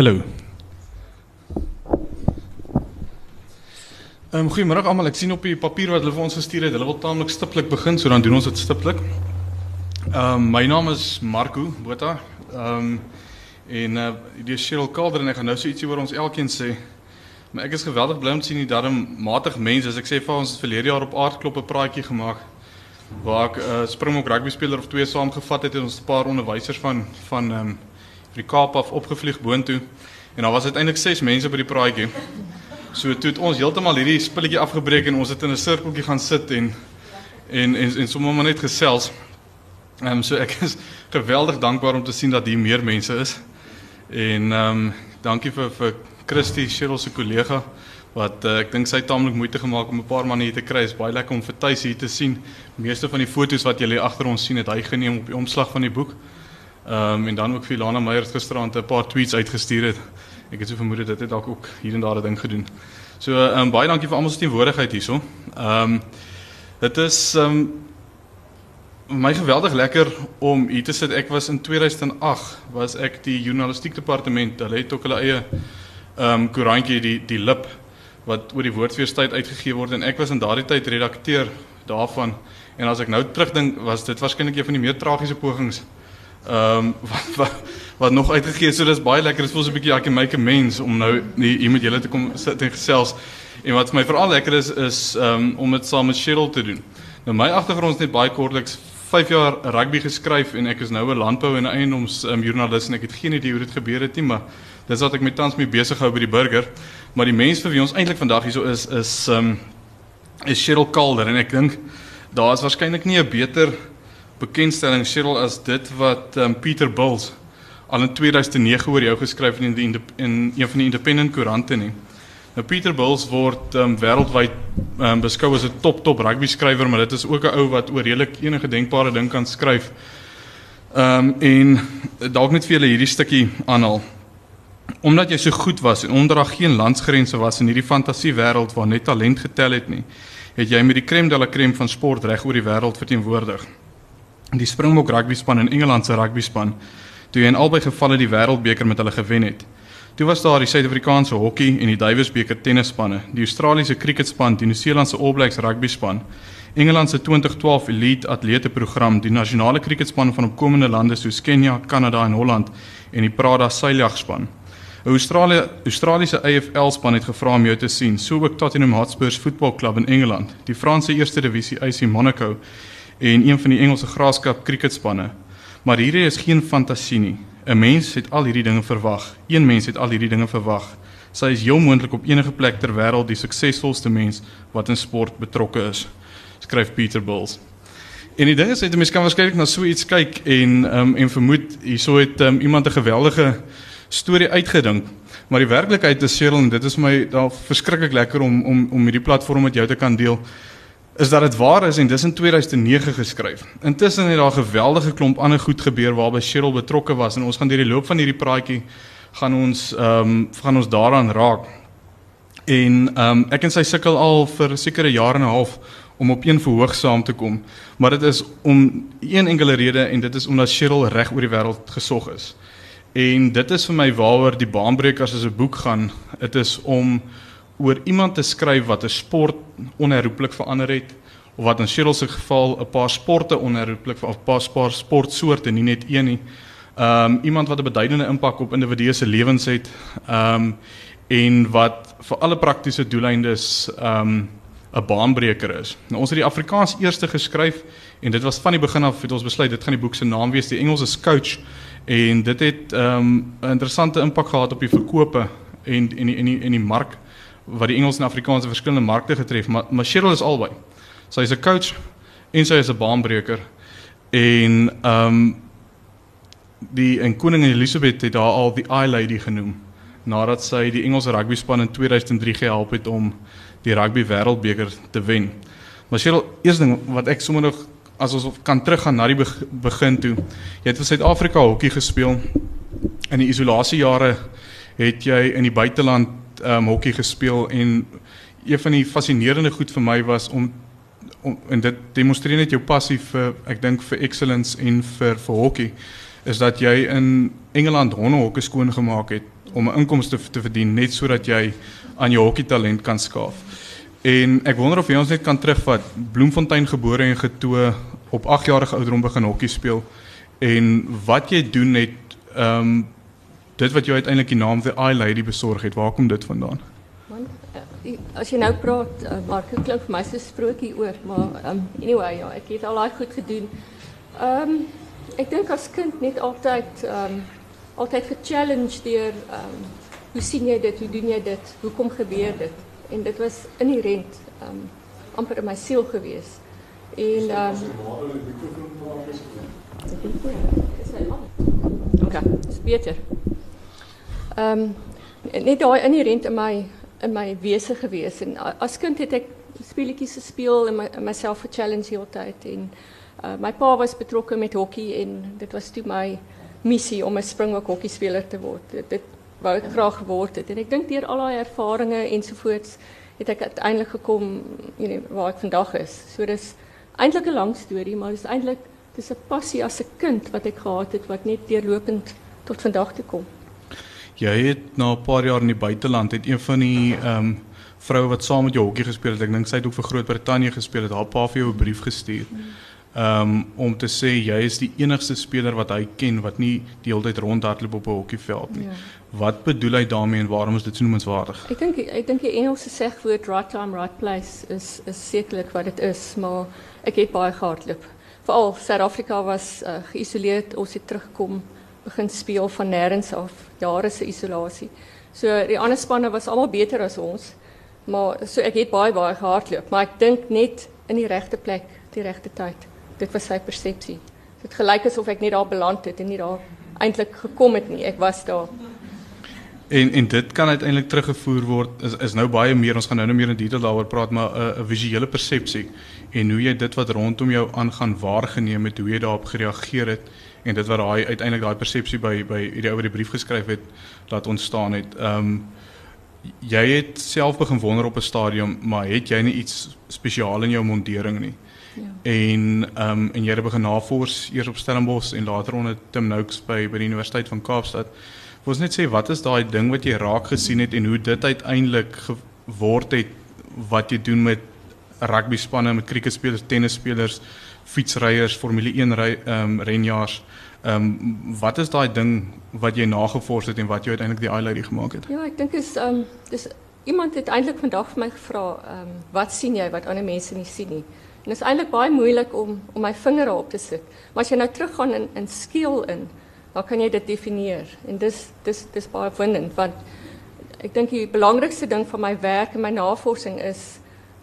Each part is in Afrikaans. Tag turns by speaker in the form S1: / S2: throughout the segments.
S1: Hallo. Ehm um, goeiemôre almal. Ek sien op die papier wat hulle vir ons gestuur het, hulle wil taamlik stiptelik begin, so dan doen ons dit stiptelik. Ehm um, my naam is Marco Botha. Ehm um, en uh die Cheryl Calder en ek gaan nou so ietsie oor ons elkeen sê. Maar ek is geweldig bly om te sien die darm matig mense. As ek sê vir ons het verlede jaar op aardklop 'n praatjie gemaak waar ek 'n uh, Springbok rugby speler of twee saamgevat het en ons 'n paar onderwysers van van ehm um, vir die Kaap af opgevlieg boontoe. En daar was uiteindelik 6 mense by die praatjie. So toe het ons heeltemal hierdie spilletjie afgebreek en ons het in 'n sirkeltjie gaan sit en en en, en sommer maar net gesels. Ehm um, so ek is geweldig dankbaar om te sien dat hier meer mense is. En ehm um, dankie vir vir Christie Cheryl se kollega wat uh, ek dink sy het taamlik moeite gemaak om 'n paar manne hier te kry. Is baie lekker om vir Tuis hier te sien. Meeste van die foto's wat julle agter ons sien het hy geneem op die omslag van die boek. Ehm um, en dan ook vir Lana Meyer gisterand 'n paar tweets uitgestuur het. Ek het so vermoed dit het dalk ook hier en daar 'n ding gedoen. So ehm um, baie dankie vir almal se teenwoordigheid hierso. Ehm um, dit is ehm um, my geweldig lekker om hier te sit. Ek was in 2008 was ek die journalistiek departement. Hulle het ook hulle eie ehm um, koerantjie die die lip wat oor die woordfeestyd uitgegee word en ek was in daardie tyd redakteur daarvan. En as ek nou terugdink, was dit waarskynlik een van die meer tragiese pogings ehm um, wat, wat wat nog uitgegee so dis baie lekker. Dit voel so 'n bietjie ek make 'n mens om nou hier met julle te kom sit en gesels. En wat vir my veral lekker is is ehm um, om dit saam met Cheryl te doen. Nou my agtergrond is net baie kortliks 5 jaar rugby geskryf en ek is nou 'n landbou en eiendoms um, joernalis en ek het geen idee hoe dit gebeur het nie, maar dis wat ek met tans mee besig hou by die burger. Maar die mens vir wie ons eintlik vandag hierso is is ehm um, is Cheryl Calder en ek dink daar is waarskynlik nie 'n beter bekendstelling Cheryl as dit wat um, Pieter Bulls al in 2009 oor jou geskryf het in die in een van die independent koerante nie. Nou Pieter Bulls word um, wêreldwyd um, beskou as 'n top top rugby skrywer, maar dit is ook 'n ou wat oor redelik enige denkbare ding kan skryf. Ehm um, en dalk net vir julle hierdie stukkie aanhaal. Omdat jy so goed was en onder daar geen landsgrense was in hierdie fantasiewêreld waar net talent getel het nie, het jy met die crème de la crème van sport reg oor die wêreld verteenwoordig die Springbok rugby span en Engeland se rugby span toe in albei gevalle die wêreldbeker met hulle gewen het. Toe was daar die Suid-Afrikaanse hokkie en die Davis beker tennisspanne, die Australiese cricketspan, die Nieu-Seelandse All Blacks rugby span, Engeland se 2012 elite atlete program, die nasionale cricketspan van opkomende lande soos Kenia, Kanada en Holland en die Prada seiljagtspan. 'n Australië Australiese AFL span het gevra om jou te sien, so ook Tottenham Hotspur voetbalklub in Engeland, die Franse eerste divisie AC Monaco en een van die Engelse graafskap cricketspanne. Maar hierdie is geen fantasie nie. 'n Mens het al hierdie dinge verwag. Een mens het al hierdie dinge verwag. Sy is heel moontlik op enige plek ter wêreld die suksesvolste mens wat in sport betrokke is, skryf Peter Bulls. En die ding is dat mense kan waarskynlik na so iets kyk en um, en vermoed hierso het um, iemand 'n geweldige storie uitgedink. Maar die werklikheid is seker en dit is my daar verskriklik lekker om om om hierdie platform met jou te kan deel is dat dit waar is en dis in 2009 geskryf. Intussen het daar 'n geweldige klomp ander goed gebeur waarby Cheryl betrokke was en ons gaan deur die loop van hierdie praatjie gaan ons ehm um, gaan ons daaraan raak. En ehm um, ek en sy sukkel al vir sekere jaar en 'n half om op een verhoog saam te kom, maar dit is om een enkele rede en dit is omdat Cheryl reg oor die wêreld gesog is. En dit is vir my waaroor die baanbrekers as 'n boek gaan. Dit is om oor iemand te skryf wat 'n sport onherroepelik verander het of wat in Cheryl se geval 'n paar sporte onherroepelik of 'n paar, paar sportsoorte nie net een nie. Ehm um, iemand wat 'n beduidende impak op individue se lewens het. Ehm um, en wat vir alle praktiese doeleindes ehm um, 'n baanbreker is. Nou ons het die Afrikaans eerste geskryf en dit was van die begin af het ons besluit dit gaan die boek se naam wees, die Engelse is Coach en dit het ehm um, 'n interessante impak gehad op die verkope en en die en die, die mark wat die Engels en Afrikaanse verskillende markte getref, maar maar Cheryl is albei. Sy is 'n coach en sy is 'n baanbreker. En ehm um, die en koningin Elizabeth het haar al die eye lady genoem nadat sy die Engelse rugby span in 2003 gehelp het om die rugby wêreldbeker te wen. Maar Cheryl, eers ding wat ek sommer nog as ons kan teruggaan na die begin toe. Jy het vir Suid-Afrika hokkie gespeel. In die isolasiejare het jy in die buiteland um, hokkie gespeel en een van die fascinerende goed vir my was om om en dit demonstreer net jou passie vir ek dink vir excellence en vir vir hokkie is dat jy in Engeland hondehokkie skoon gemaak het om 'n inkomste te verdien net sodat jy aan jou hockeytalent kan skaaf. En ek wonder of jy ons net kan terugvat. Bloemfontein gebore en getoe op 8 jarige ouderdom begin hokkie speel en wat jy doen het ehm um, dit wat jou uiteindelik die naam The Eye Lady besorg het. Waar kom dit vandaan?
S2: Man, uh, as jy nou praat, uh, Mark, dit klink vir my so 'n sprokie oor, maar um, anyway, ja, ek het al daai goed gedoen. Ehm um, ek dink as kind net altyd ehm um, altyd gechallenged deur ehm um, hoe sien jy dit? Hoe doen jy dit? Hoekom gebeur dit? En dit was inherent ehm um, amper in my siel gewees. En ehm um, Okay, dis beter. Ehm um, net daai inherent in my in my wese gewees en as kind het ek speletjies gespeel en my myself gechallenge heeltyd en uh, my pa was betrokke met hokkie en dit was toe my missie om 'n springbok hokkie speler te word. Dit, dit wou graag geword het en ek dink deur al daai ervarings ensovoorts het ek uiteindelik gekom you waar ek vandag is. So dis eintlik 'n lang storie, maar dis eintlik dis 'n passie as 'n kind wat ek gehad het wat net deurlopend tot vandag toe kom.
S1: Jy het na 'n paar jaar in die buiteland het een van die ehm um, vroue wat saam met jou hokkie gespeel het, ek dink sy het ook vir Groot-Brittanje gespeel het, haar pa vir jou 'n brief gestuur. Ehm um, om te sê jy is die enigste speler wat hy ken wat nie die hele tyd rondhardloop op 'n hokkieveld nie. Ja. Wat bedoel hy daarmee en waarom is dit so noemenswaardig?
S2: Ek dink ek dink die Engelse segwoord right time right place is is sekerlik wat dit is, maar ek het baie gehardloop. Veral Suid-Afrika was uh, geïsoleerd, ons het teruggekom begin speel van nêrens af, jare se isolasie. So die ander spanne was almal beter as ons. Maar so ek het baie baie gehardloop, maar ek dink net in die regte plek, die regte tyd. Dit was sy persepsie. Dit gelyk asof ek net daar beland het en nie daar eintlik gekom het nie. Ek was daar.
S1: En en dit kan uiteindelik teruggevoer word is is nou baie meer ons gaan nou nou meer in detail daaroor praat maar 'n 'n visuele persepsie en hoe jy dit wat rondom jou aangaan waargeneem het, hoe jy daarop gereageer het en dit wat daai uiteindelik daai persepsie by by hierdie ou wat die brief geskryf het laat ontstaan het. Ehm um, jy het self begin wonder op 'n stadium, maar het jy nie iets spesiaal in jou mondering nie? Ja. En ehm um, en jy het begin navors eers op Stellenbosch en later onder Tim Noakes by by die Universiteit van Kaapstad. Wil ons net sê wat is daai ding wat jy raak gesien het en hoe dit uiteindelik geword het wat jy doen met rugby spanne, met cricketspelers, tennisspelers, fietsryers, Formule 1 ry ehm um, renjaars. Ehm um, wat is daai ding wat jy nagevors het en wat jy uiteindelik die highlight gemaak het?
S2: Ja, ek dink is ehm um, dis iemand het eintlik vandag vir my gevra, ehm um, wat sien jy wat ander mense nie sien nie? En dit is eintlik baie moeilik om om my vingere op te sit. Maar as jy nou teruggaan in in skill in, dan kan jy dit definieer. En dis dis dis baie windend want ek dink die belangrikste ding van my werk en my navorsing is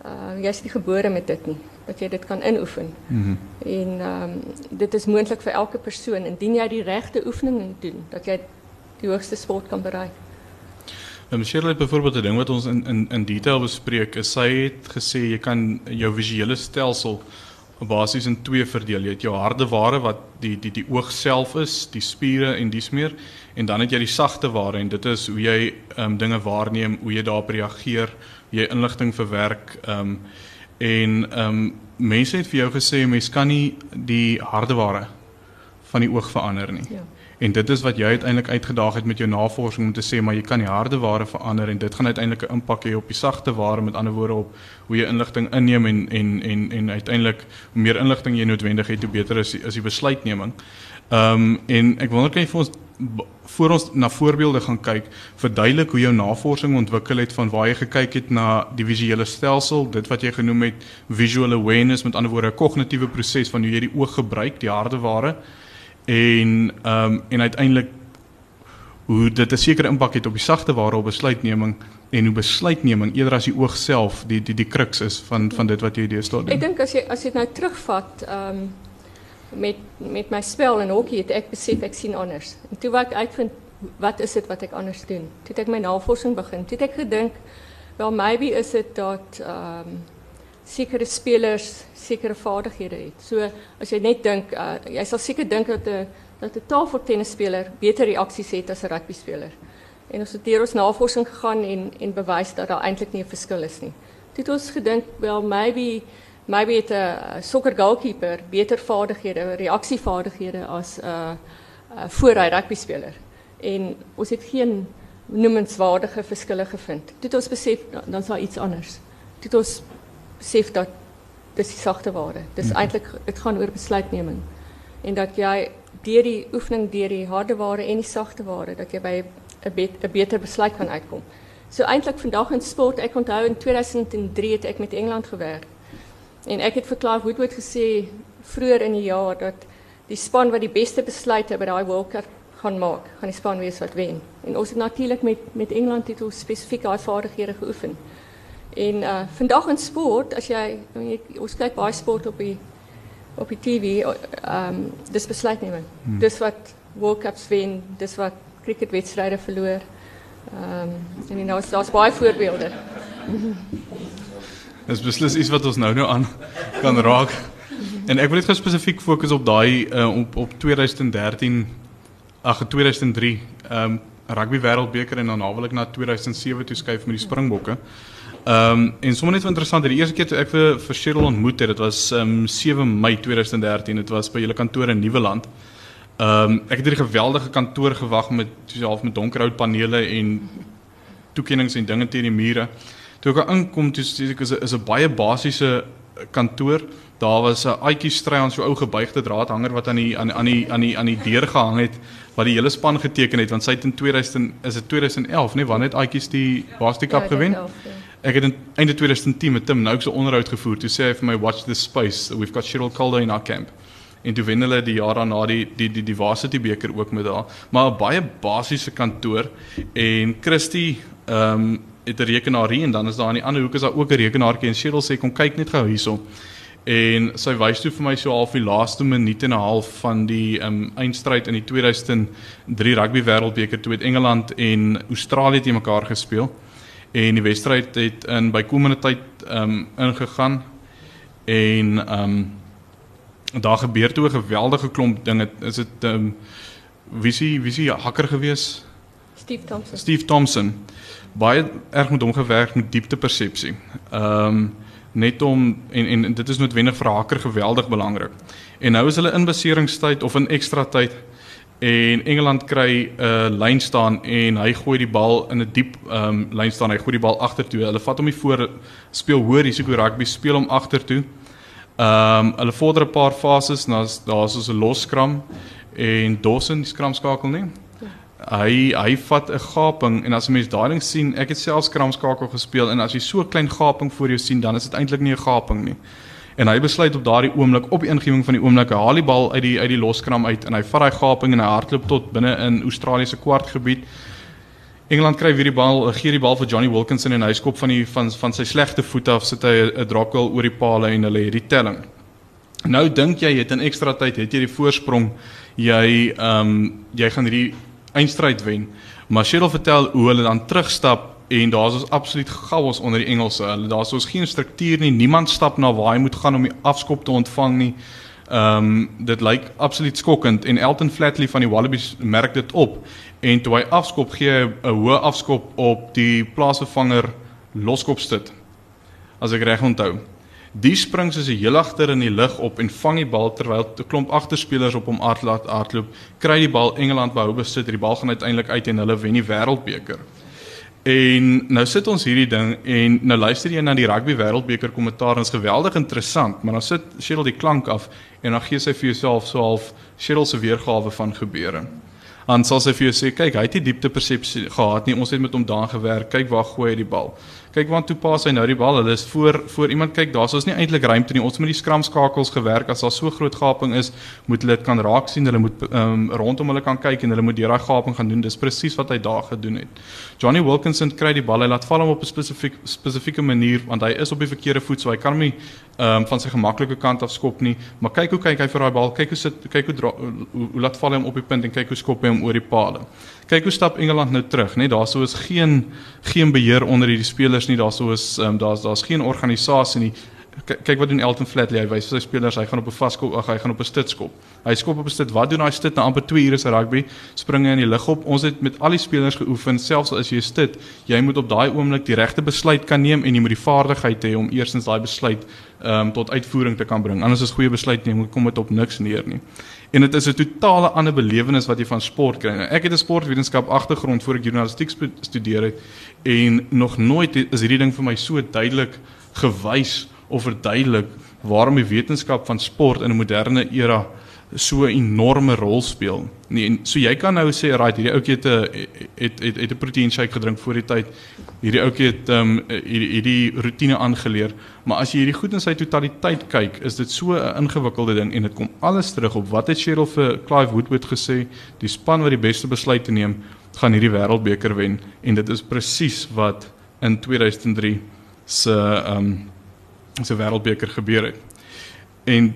S2: uh jy's nie gebore met dit nie dat jy dit kan inoefen. Mm -hmm. En ehm um, dit is moontlik vir elke persoon indien jy die regte oefeninge doen dat jy die hoogste sport kan bereik.
S1: Nou Michelle het byvoorbeeld 'n ding wat ons in in in detail bespreek. Is sy het gesê jy kan jou visuele stelsel basies in twee verdeel. Jy het jou harde ware wat die die die oog self is, die spiere en dis meer en dan het jy die sagte ware en dit is hoe jy ehm um, dinge waarneem, hoe jy daarop reageer, hoe jy inligting verwerk, ehm um, En ehm um, mense het vir jou gesê mens kan nie die hardeware van die oog verander nie. Ja. En dit is wat jy uiteindelik uitgedaag het met jou navorsing om te sê maar jy kan die hardeware verander en dit gaan uiteindelik 'n impak hê op die sagte ware met ander woorde op hoe jy inligting inneem en en en en uiteindelik hoe meer inligting jy noodwendig het hoe beter is is die besluitneming. Ehm um, en ek wonder kan jy vir ons voor ons na voorbeelde gaan kyk, verduidelik hoe jou navorsing ontwikkel het van waar jy gekyk het na die visuele stelsel, dit wat jy genoem het visual awareness met ander woorde 'n kognitiewe proses van hoe jy die oog gebruik, die hardeware en ehm um, en uiteindelik hoe dit 'n sekere impak het op die sagte ware op besluitneming en hoe besluitneming eerder as die oog self die die die kruks is van van dit wat jy deesdae doen.
S2: Ek dink as jy as jy nou terugvat ehm um met met my spel en hokkie het ek besef ek sien anders. En toe wat ek uitvind wat is dit wat ek anders doen? Toe het ek my navorsing begin. Toe het ek gedink wel maybe is dit dat ehm um, sekere spelers sekere vaardighede het. So as jy net dink uh, jy sal seker dink dat 'n dat 'n tafeltennisspeler beter reaksies het as 'n rugby speler. En ons het deur ons navorsing gegaan en en bewys dat daar eintlik nie 'n verskil is nie. Toe het ons gedink wel maybe maybe het 'n soccer goalkeeper beter vaardighede, reaksievaardighede as 'n uh, uh, voorry rugby speler. En ons het geen noemenswaardige verskille gevind. Toe ons besef dan is daar iets anders. Toe ons besef dat dis die sagte ware. Dis
S1: Mhm.
S2: eintlik dit gaan oor besluitneming. En dat jy deur die oefening deur die harde ware en die sagte ware dat jy by 'n bet, 'n beter besluit kan uitkom. So eintlik vandag in sport, ek onthou in 2003 het ek met Engeland gewerk. En ek het vir Clive Woodward gesê vroeër in die jaar dat die span wat die beste besluite by daai World Cup gaan maak, gaan die span wees wat wen. En ons het natuurlik met met Engeland het ons spesifiek daai vaardighede geoefen. En uh vandag in sport, as jy, jy ons kyk baie sport op die op die TV, ehm um, dis besluitneming. Hmm. Dis wat World Cups wen, dis wat cricketwedstryde verloor. Ehm um, en nou daar's baie voorbeelde.
S1: Dis beslis iets wat ons nou nou aan kan raak. En ek wil net spesifiek fokus op daai uh, op op 2013 ag 2003 ehm um, rugby wêreldbeker en dan na wil ek na 2007 toe skuif met die Springbokke. Ehm um, en sommer net interessant, die eerste keer toe ek vir vir Cheryl ontmoet het, dit was ehm um, 7 Mei 2013. Dit was by julle kantoor in Nieuweland. Ehm um, ek het hierdie geweldige kantoor gewag met so half met donkerhoutpanele en toekennings en dinge teen die mure. Toe ek inkom, toe sê ek is 'n is 'n baie basiese kantoor. Daar was 'n uitjie stry aan so ou gebuigde draadhanger wat aan die aan aan die aan die aan die deur gehang het wat die hele span geteken het want sy het in 2000 is dit 2011 nê wanneer het uitjies die Basti Cup
S2: Ja,
S1: gewen.
S2: dit help, ja.
S1: Ek het in einde 2010 met Tim Noakes 'n onderhoud gevoer. Toe sê hy vir my watch this space. We've got Cheryl Calder in our camp. En toe wen hulle die jaar daarna die die die die Varsity beker ook met haar. Maar 'n baie basiese kantoor en Christy ehm um, het 'n rekenaar hier en dan is daar aan die ander hoek is daar ook 'n rekenaartjie en Cheryl sê kom kyk net gou hierso. En sy wys toe vir my so half die laaste minuut en 'n half van die um, eindstryd in die 2003 rugby wêreldbeker toe het Engeland en Australië te mekaar gespeel en die wedstryd het in bykomende tyd um, ingegaan en um, daar gebeur toe 'n geweldige klomp dinge is dit um, wie sie wie sie hacker gewees
S2: Steve Thompson.
S1: Steve Thompson baie erg met hom gewerk met dieptepersepsie. Ehm um, net om en en dit is noodwendig vir 'n hacker geweldig belangrik. En nou is hulle in beseringstyd of in ekstra tyd en Engeland kry 'n uh, lyn staan en hy gooi die bal in 'n diep ehm um, lyn staan. Hy gooi die bal agtertoe. Hulle vat hom nie voor speel hoor risiko rugby, speel hom agtertoe. Ehm um, hulle vorder 'n paar fases, daar's daar's so 'n loskram en Dawson die skramskakel nie. Hy hy vat 'n gaping en as 'n mens daai ding sien, ek het self skramskakel gespeel en as jy so 'n klein gaping voor jou sien, dan is dit eintlik nie 'n gaping nie. En hy besluit op daardie oomblik op die ingewing van die oomblik, hy haal die bal uit die uit die loskram uit en hy vat daai gaping en hy hardloop tot binne in Australië se kwartgebied. Engeland kry weer die bal, gee die bal vir Johnny Wilkinson en hy skop van die van van sy slegte voet af sit hy 'n dropgoal oor die palle en hulle het die telling. Nou dink jy het in ekstra tyd het jy die voorsprong. Jy ehm um, jy gaan hierdie eindstryd wen. Maar Cheryl vertel hoe hulle dan terugstap en daar's ons absoluut chaos onder die Engelse. Hulle daar's ons geen struktuur nie. Niemand stap na waar hy moet gaan om die afskop te ontvang nie. Ehm um, dit lyk absoluut skokkend en Elton Flatley van die Wallabies merk dit op en toe hy afskop gee hy 'n hoë afskop op die plaasvervanger loskopstit. As ek reg onthou. Die spring soos 'n heel agter in die lug op en vang die bal terwyl 'n klomp agterspelers op hom hardlaat hardloop. Kry die bal Engeland behou besit. Die bal gaan uiteindelik uit en hulle wen die wêreldbeker. En nou sit ons hierdie ding en nou luister jy na die rugby wêreldbeker kommentaar en dit is geweldig interessant, maar dan sit Cheryl die klank af en dan gee sy vir jouself so half Cheryl se weergawe van gebeure. Dan sal sy vir jou sê, kyk, hy het nie diepte persepsie gehad nie. Ons het met hom daan gewerk. Kyk waar gooi hy die bal. Kyk want toe pas hy nou die bal. Hulle is voor voor iemand kyk. Daar's ons nie eintlik ruimte nie. Ons moet die skramskakels gewerk. As daar so groot gaping is, moet hulle dit kan raak sien. Hulle moet um, rondom hulle kan kyk en hulle moet deur daai gaping gaan doen. Dis presies wat hy daar gedoen het. Johnny Wilkinson kry die bal. Hy laat val hom op 'n spesifiek spesifieke manier want hy is op die verkeerde voet, so hy kan hom nie um, van sy gemaklike kant af skop nie. Maar kyk hoe kyk hy vir daai bal. Kyk hoe sit kyk hoe dra, hoe, hoe laat val hy hom op die punt en kyk hoe skop hy hom oor die palle. Kyk hoe stap Engeland nou terug, né? Daarso is geen geen beheer onder hierdie spelers nie. Daarso is um, daar's daar's geen organisasie nie. K kyk wat doen Elton Flatley. Hy wys sy spelers hy gaan op 'n vaskop, ag hy gaan op 'n stit skop. Hy skop op 'n stit. Wat doen daai stit na amper 2 ure se rugby? Spring hy in die lug op. Ons het met al die spelers geoefen, selfs as jy 'n stit, jy moet op daai oomblik die regte besluit kan neem en jy moet die vaardigheid hê om eerstens daai besluit ehm um, tot uitvoering te kan bring. Anders is goeie besluit neem kom dit op niks neer nie. En dit is 'n totale ander belewenis wat jy van sport kry. Nou, ek het 'n sportwetenskap agtergrond voor ek journalistiek studeer het en nog nooit is hierdie ding vir my so duidelik gewys of verduidelik waarom die wetenskap van sport in 'n moderne era so 'n enorme rol speel. Nee, en so jy kan nou sê, right, hierdie ouetjie het 'n het het het 'n proteïen shake gedrink voor die tyd. Hierdie ouetjie het ehm um, hierdie hierdie rotine aangeleer, maar as jy hierdie goed in sy totaliteit kyk, is dit so 'n ingewikkelde ding en dit kom alles terug op wat het Cheryl vir Clive Woodward gesê, die span wat die beste besluite neem, gaan hierdie wêreldbeker wen en dit is presies wat in 2003 se ehm um, se wêreldbeker gebeur het. En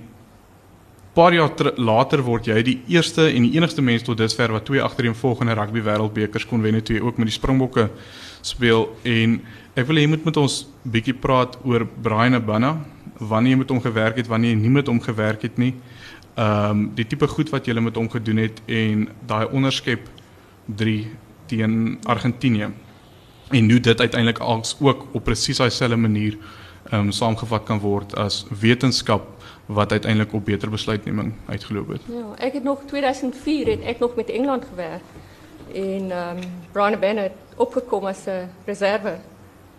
S1: paar jaar later word jy die eerste en die enigste mens tot dusver wat twee agtereenvolgende rugby wêreldbekers kon wen toe jy ook met die Springbokke speel. En ek wil hê jy moet met ons bietjie praat oor Brian Abana wanneer jy met hom gewerk het wanneer jy nie met hom gewerk het nie. Ehm um, die tipe goed wat jy met hom gedoen het en daai onderskep 3 teen Argentinië. En hoe dit uiteindelik ook op presies dieselfde manier ehm um, saamgevat kan word as wetenskap wat uiteindelik op beter besluitneming uitgeloop het.
S2: Ja, ek het nog 2004 het ek nog met Engeland gewerk en ehm um, Brian Bennett opgekom as 'n reserve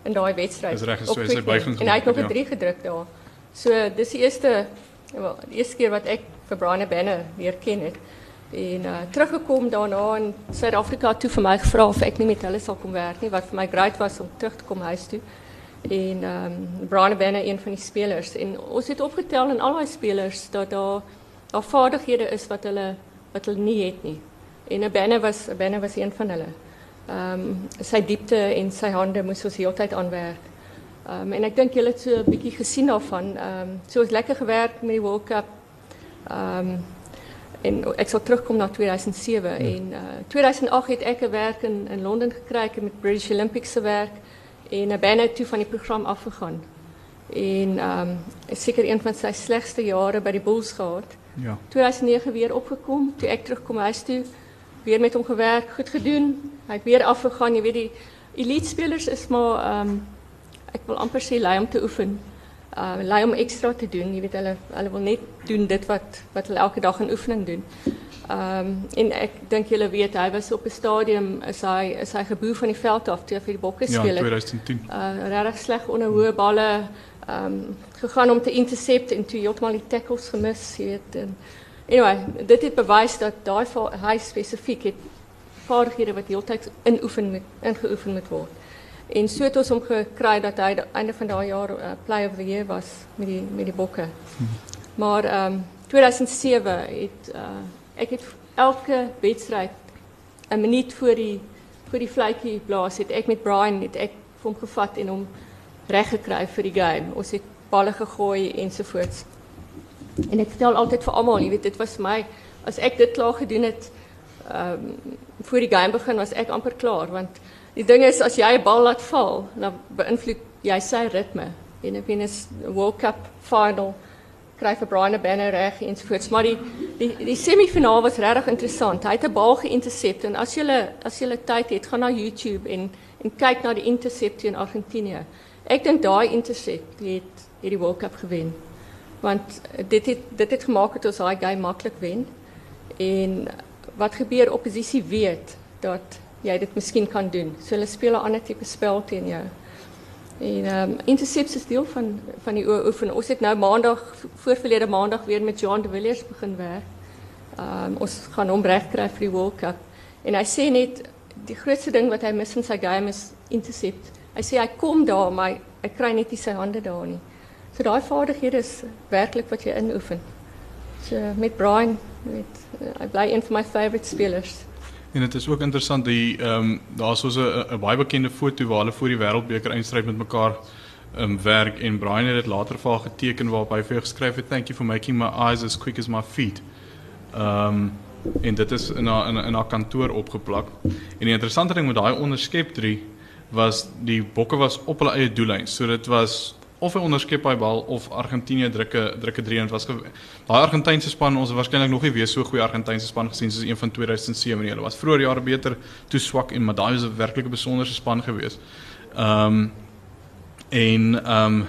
S2: in daai wedstryd.
S1: Dis reg, so hy sy buiging
S2: En hy het nog 'n 3 ja. gedruk daar. So dis die eerste wel, die eerste keer wat ek vir Brian Bennett weer ken het. En uh, teruggekom daarna in Suid-Afrika toe vir my gevra of ek nie met hulle sal kom werk nie wat vir my great was om terug te kom huis toe en ehm um, Brian Banner een van die spelers en ons het opgetel in al daai spelers dat daar daar vaardighede is wat hulle wat hulle nie het nie. En Banner was 'n Banner was een van hulle. Ehm um, sy diepte en sy hande moes ons heeltyd aanwerk. Ehm um, en ek dink julle het so 'n bietjie gesien daarvan. Ehm um, so ons lekker gewerk met die World Cup. Ehm um, en ek sal terugkom na 2007 ja. en uh, 2008 het ek 'n werk in in Londen gekry met British Olympics se werk en uh, bijna toe van die program afgegaan. En um, is zeker een van zijn slechtste jaren bij de Bulls gehad. Ja. 2009 weer opgekomen, toen ik terugkom huis toe, weer met hem gewerkt, goed gedaan. Hij is weer afgegaan. Je weet, die elite spelers is maar, um, ik wil amper zeggen, lui om te oefenen. Uh, lui om extra te doen. Je weet, hulle, hulle wil niet doen dit wat, wat hulle elke dag een oefening doen. Ehm um, en ek dink julle weet hy was op 'n stadium is hy is hy van die veld af toe vir die bokke speel.
S1: Ja, 2010.
S2: Uh regtig sleg onder hoë balle ehm um, gegaan om te intercept en toe heeltemal die tackles gemis, jy weet. En anyway, dit het bewys dat daai hy spesifiek het vaardighede wat heeltyd inoefen met ingeoefen moet word. En so het ons hom gekry dat hy einde van daai jaar uh, player of the year was met die met die bokke. Hm. Maar ehm um, 2007 het uh ek het elke wedstryd 'n minuut voor die voor die fluitjie blaas het ek met Brian het ek hom gevat en hom reg gekry vir die game. Ons het balle gegooi ensovoorts. En ek vertel altyd vir almal, jy weet dit was my as ek dit klaar gedoen het ehm voor die game begin was ek amper klaar want die ding is as jy 'n bal laat val, dan beïnvloed jy sy ritme. En ek weet 'n World Cup final kry Brian Banner reg ensovoorts. Maar die die die semifinaal was regtig interessant. Hy het 'n bal geïntersept en as jy as jy tyd het, gaan na YouTube en en kyk na die teen Argentinië. Ek dink daai intercept het hierdie World Cup gewen. Want dit het dit het gemaak dat ons daai game maklik wen. En wat gebeur oppositie weet dat jy dit miskien kan doen. So hulle speel 'n ander tipe spel teen jou. En ehm um, is deel van van die oefen. Ons het nou maandag voorverlede maandag weer met John de Villiers begin werk. Ehm um, ons gaan hom regkry vir die World. En hy sê net die grootste ding wat hy mis in sy game is intercept. Hy sê hy kom daar maar hy kry net nie sy hande daar nie. So daai vaardighede is werklik wat jy inoefen. So met Brian uh, hy bly een van my favourite spelers.
S1: En dit is ook interessant die ehm um, daar's so 'n baie bekende foto waar hulle voor die wêreldbeker eindstryd met mekaar ehm um, werk en Brian het dit later vir haar geteken waarop hy vir geskryf het thank you for making my eyes as quick as my feet. Ehm um, en dit is in haar in, in haar kantoor opgeplak. En die interessante ding met daai onderskep 3 was die bokke was op hulle eie doellyn. So dit was of hy onderskep hy bal of Argentinië drukke drukke 3 en was daai Argentynse span ons het waarskynlik nog nie weer so goeie Argentynse span gesien soos een van 2007 nie. Hulle was vroeër jare beter, toe swak en maar daai was 'n werklike besonderse span geweest. Ehm um, en ehm um,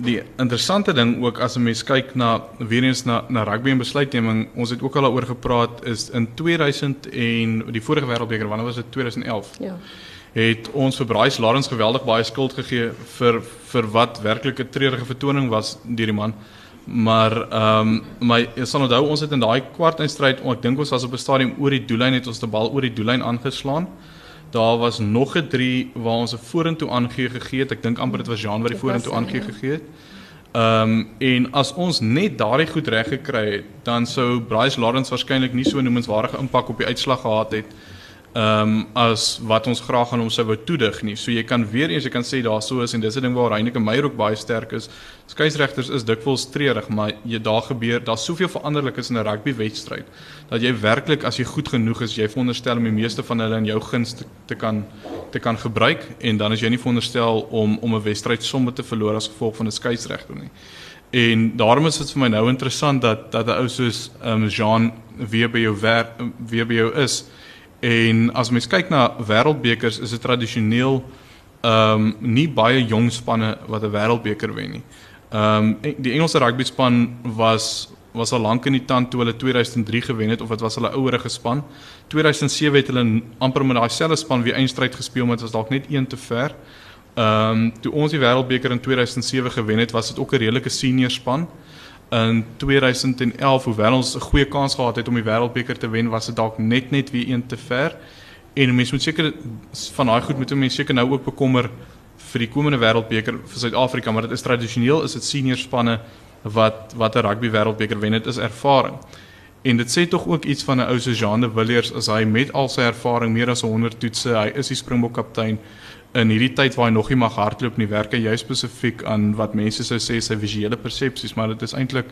S1: die interessante ding ook as 'n mens kyk na weer eens na na rugby en besluitneming, ons het ook al daaroor gepraat is in 2000 en die vorige wêreldbeker, wanneer was dit 2011?
S2: Ja.
S1: Het ons vir Bryce Lawrence geweldig baie skuld gegee vir vir wat werklik 'n treurige vertoning was deur die man. Maar ehm um, my ek sal onthou ons het in daai kwartfinale, ek dink ons was op 'n stadium oor die doellyn het ons die bal oor die doellyn aangeslaan. Daar was nog 'n 3 waar ons 'n vorentoe aangee gegee het. Ek dink amper dit was Jean wat die vorentoe aangee gegee het. Ehm um, en as ons net daardie goed reg gekry het, dan sou Bryce Lawrence waarskynlik nie so 'n noemenswaardige impak op die uitslag gehad het ehm um, as wat ons graag aan hom sou wou toedig nie. So jy kan weer eens jy kan sê daar sou is en dis 'n ding waar Heineke Meyer ook baie sterk is. Skeieregters is dikwels treurig, maar jy daar gebeur, daar's soveel veranderlikes in 'n rugby wedstryd dat jy werklik as jy goed genoeg is, jy veronderstel om die meeste van hulle in jou guns te, te kan te kan gebruik en dan is jy nie veronderstel om om 'n wedstryd sommer te verloor as gevolg van 'n skeieregter nie. En daarom is dit vir my nou interessant dat dat 'n ou soos ehm um, Jean weer by jou werk weer by jou is. En as mens kyk na wêreldbekers, is dit tradisioneel ehm um, nie baie jong spanne wat 'n wêreldbeker wen nie. Ehm um, die Engelse rugby span was was al lank in die tand toe hulle 2003 gewen het of dit was hulle ouerige span. 2007 het hulle amper met daai selfde span weer eindstryd gespeel, maar dit was dalk net een te ver. Ehm um, toe ons die wêreldbeker in 2007 gewen het, was dit ook 'n redelike senior span in 2011 hoewel ons 'n goeie kans gehad het om die wêreldbeker te wen was dit dalk net net weer een te ver. En mense moet seker van daai goed moet mense seker nou ook bekommer vir die komende wêreldbeker vir Suid-Afrika maar dit is tradisioneel is dit senior spanne wat wat 'n rugby wêreldbeker wen. Dit is ervaring. En dit sê tog ook iets van 'n ou so Jean de Villiers as hy met al sy ervaring meer as 100 toetse hy is die Springbok kaptein in hierdie tyd waar hy nog nie mag hardloop nie, werk hy juist spesifiek aan wat mense sou sê sy visuele persepsies, maar dit is eintlik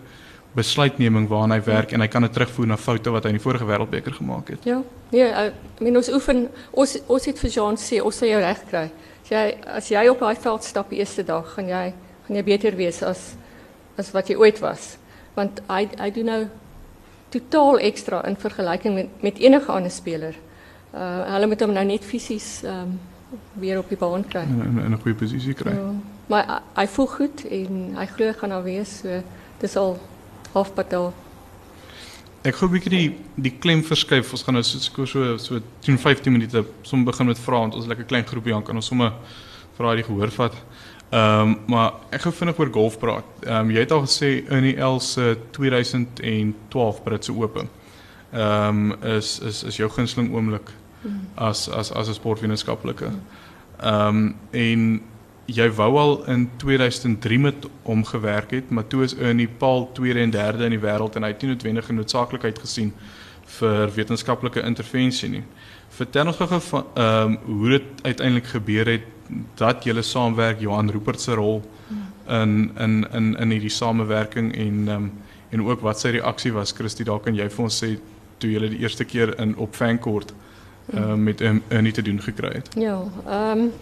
S1: besluitneming waaraan hy werk en hy kan dit terugvoer na foute wat hy in die vorige wêreldbeker gemaak het.
S2: Ja. Nee, ek meen ons oefen ons ons het vir Jean sê ons sal jou reg kry. As jy as jy op daai veld stap die eerste dag, gaan jy gaan jy beter wees as as wat jy ooit was. Want hy hy doen nou totaal ekstra in vergelyking met met enige ander speler. Uh hulle moet hom nou net fisies ehm weer op die baan kry.
S1: In, in 'n goeie posisie kry. Ja.
S2: Maar hy voel goed en hy glo gaan wees so dis al halfpad daar.
S1: Ek gou 'n bietjie die die klem verskuif. Ons gaan nou so so so 10 15 minute som begin met vrae want ons is lekker klein groepie aan kan ons sommer vra die gehoor vat. Ehm um, maar ek gou vinnig oor golf praat. Ehm um, jy het al gesê in die L se 2012 Britse Ope. Ehm um, is is is jou gunsteling oomblik as as as 'n sportwetenskaplike. Ehm um, en jy wou al in 2003 met hom gewerk het, maar toe is Ernie Paul tweede en derde in die wêreld en hy het nie noodwendige noodsaaklikheid gesien vir wetenskaplike intervensie nie. Vertel ons gou van ehm um, hoe dit uiteindelik gebeur het dat julle saamwerk Johan Rupert se rol in in in in hierdie samewerking en ehm um, en ook wat sy reaksie was Christie dalk kan jy vir ons sê toe julle die eerste keer in op Vancouver uh, met hem uh, niet te doen gekregen.
S2: Ja, um,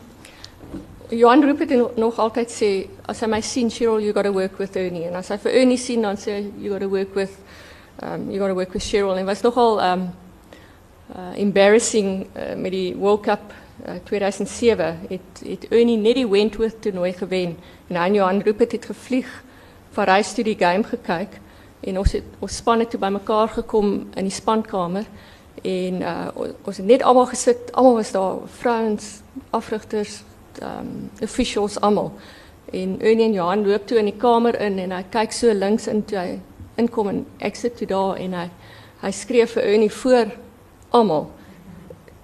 S2: Johan het nog altijd sê, als hij mij ziet, Cheryl, you got to work with Ernie. En als hij voor Ernie ziet, dan zei you got to work with, um, you got to work with Cheryl. En was nogal um, uh, embarrassing met die World Cup uh, 2007. Het, het Ernie net die Wentworth toernooi gewen. En hij Johan roep het, gevlieg van reis die game gekeken. En ons, het, ons span het toe bij elkaar gekomen in die spankamer. En uh, ons het net almal gesit, almal was daar, vrouens, afrigters, um, officials almal. En Ernie en Johan loop toe in die kamer in en hy kyk so links in toe hy inkom en ek daar en hy hy skree vir Ernie voor almal.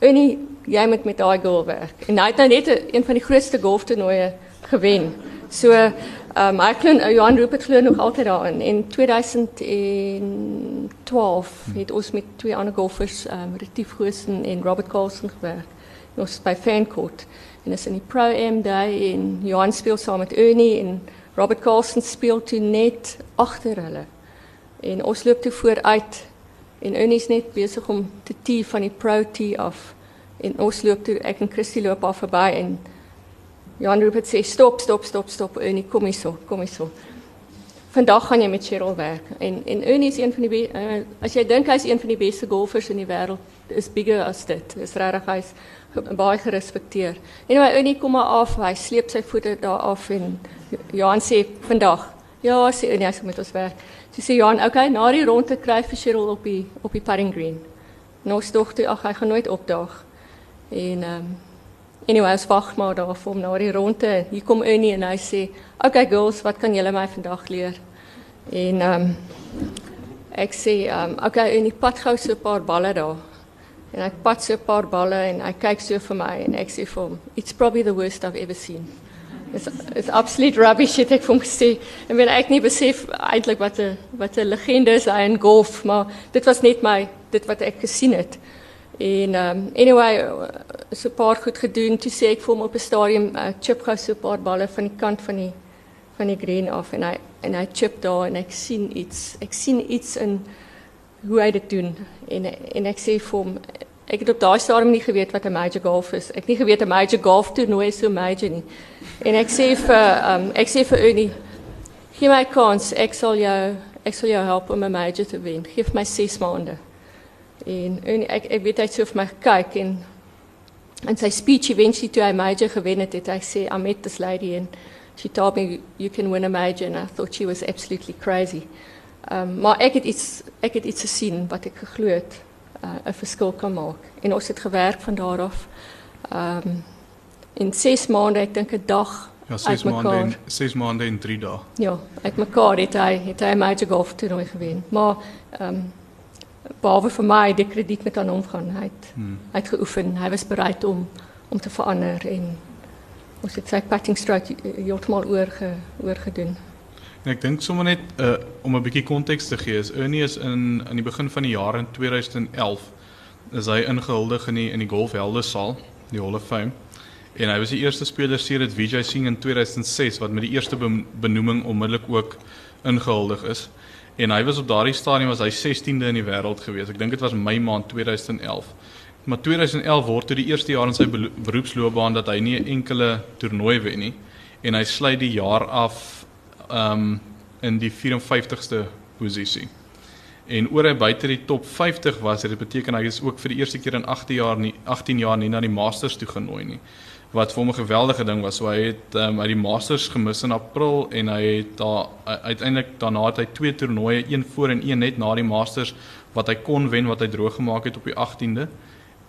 S2: Ernie, jy moet met daai girl werk. En hy het nou net een van die grootste golftoernooie gewen. So Um, ek glo uh, Johan Rupert glo nog altyd daarin. In 2012 het ons met twee ander golfers, um, Retief Goosen en Robert Carlson gewerk. Ons by Fancourt. En is in die Pro M day en Johan speel saam met Ernie en Robert Carlson speel toe net agter hulle. En ons loop toe vooruit en Ernie is net besig om te tee van die Pro tee af. En ons loop toe ek en Christy loop af verby en Johan Rupert sê stop, stop, stop, stop. Ernie, kom hier so, kom hier so. Vandag gaan jy met Cheryl werk. En en Ernie is een van die uh, as jy dink hy's een van die beste golfers in die wêreld, is bigger as dit. Dis regtig hy's baie gerespekteer. Anyway, Unie kom maar af, hy sleep sy voete daar af en Johan sê vandag, ja, sê Unie, hy moet ons werk. Sy sê Johan, okay, na die ronde kry vir Cheryl op die op die putting green. Nog tog toe, ag hy gaan nooit opdaag. En ehm um, anyway, ons wag maar daar vir hom na die ronde. Hier kom Unie en hy sê, okay girls, wat kan julle my vandag leer? En ehm um, ek sê, ehm um, okay, Unie, pat gou so 'n paar balle daar. En ek pat so 'n paar balle en hy kyk so vir my en ek sê vir hom, "It's probably the worst I've ever seen." It's it's absolute rubbish het ek vir hom gesê. En weet ek nie besef eintlik wat 'n wat 'n legende is hy in golf, maar dit was net my dit wat ek gesien het. En um anyway, so 'n goed gedoen. Toe sê ek vir hom op 'n stadium, uh, "Chip gou so 'n paar balle van die kant van die van die green af." En hy en hy chip daar en ek sien iets. Ek sien iets in hoe hy dit doen en en ek sê vir hom ek het op daai stadium nie geweet wat 'n major golf is. Ek nie geweet 'n major golf toernooi so major nie. En ek sê vir um ek sê vir Unie gee my kans, ek sal jou ek sal jou help om major te wen. Geef my 6 maande. En Unie ek ek weet hy het so vir my gekyk en en sy speech eventually toe hy major gewen het, het hy sê I met this lady and she told me you can win a major and I thought she was absolutely crazy. Um, maar ek het iets ek het iets gesien wat ek geglo het uh, 'n verskil kan maak en ons het gewerk van daar af. Ehm um, in 6 maande, ek dink 'n dag.
S1: Ja, 6 maande en 6 maande en 3 dae.
S2: Ja, ek mekaar het hy het hy major golf toernooi gewen. Maar ehm um, behalwe vir my die krediet met aan hom gaan. Hy het hmm. hy was bereid om om te verander en ons het sy putting stroke heeltemal oor ge, oor gedoen.
S1: En ek dink sommer net uh, om 'n bietjie konteks te gee, is Ernie is in aan die begin van die jaar in 2011 is hy ingehuldig in die in die golfhelde saal, die Hall of Fame. En hy was die eerste speler sedert Vijay Singh in 2006 wat met die eerste benoeming onmiddellik ook ingehuldig is. En hy was op daardie stadium was hy 16de in die wêreld gewees. Ek dink dit was Mei maand 2011. Maar 2011 word toe die eerste jaar in sy beroepsloopbaan dat hy nie 'n enkele toernooi wen nie en hy sluit die jaar af um in die 54ste posisie. En oor hy buite die top 50 was, dit beteken hy is ook vir die eerste keer in 18 jaar nie 18 jaar nie na die Masters toe genooi nie. Wat vir hom 'n geweldige ding was. So hy het um, uit die Masters gemis in April en hy het daar uiteindelik daarna het hy twee toernooie, een voor en een net na die Masters wat hy kon wen wat hy droog gemaak het op die 18de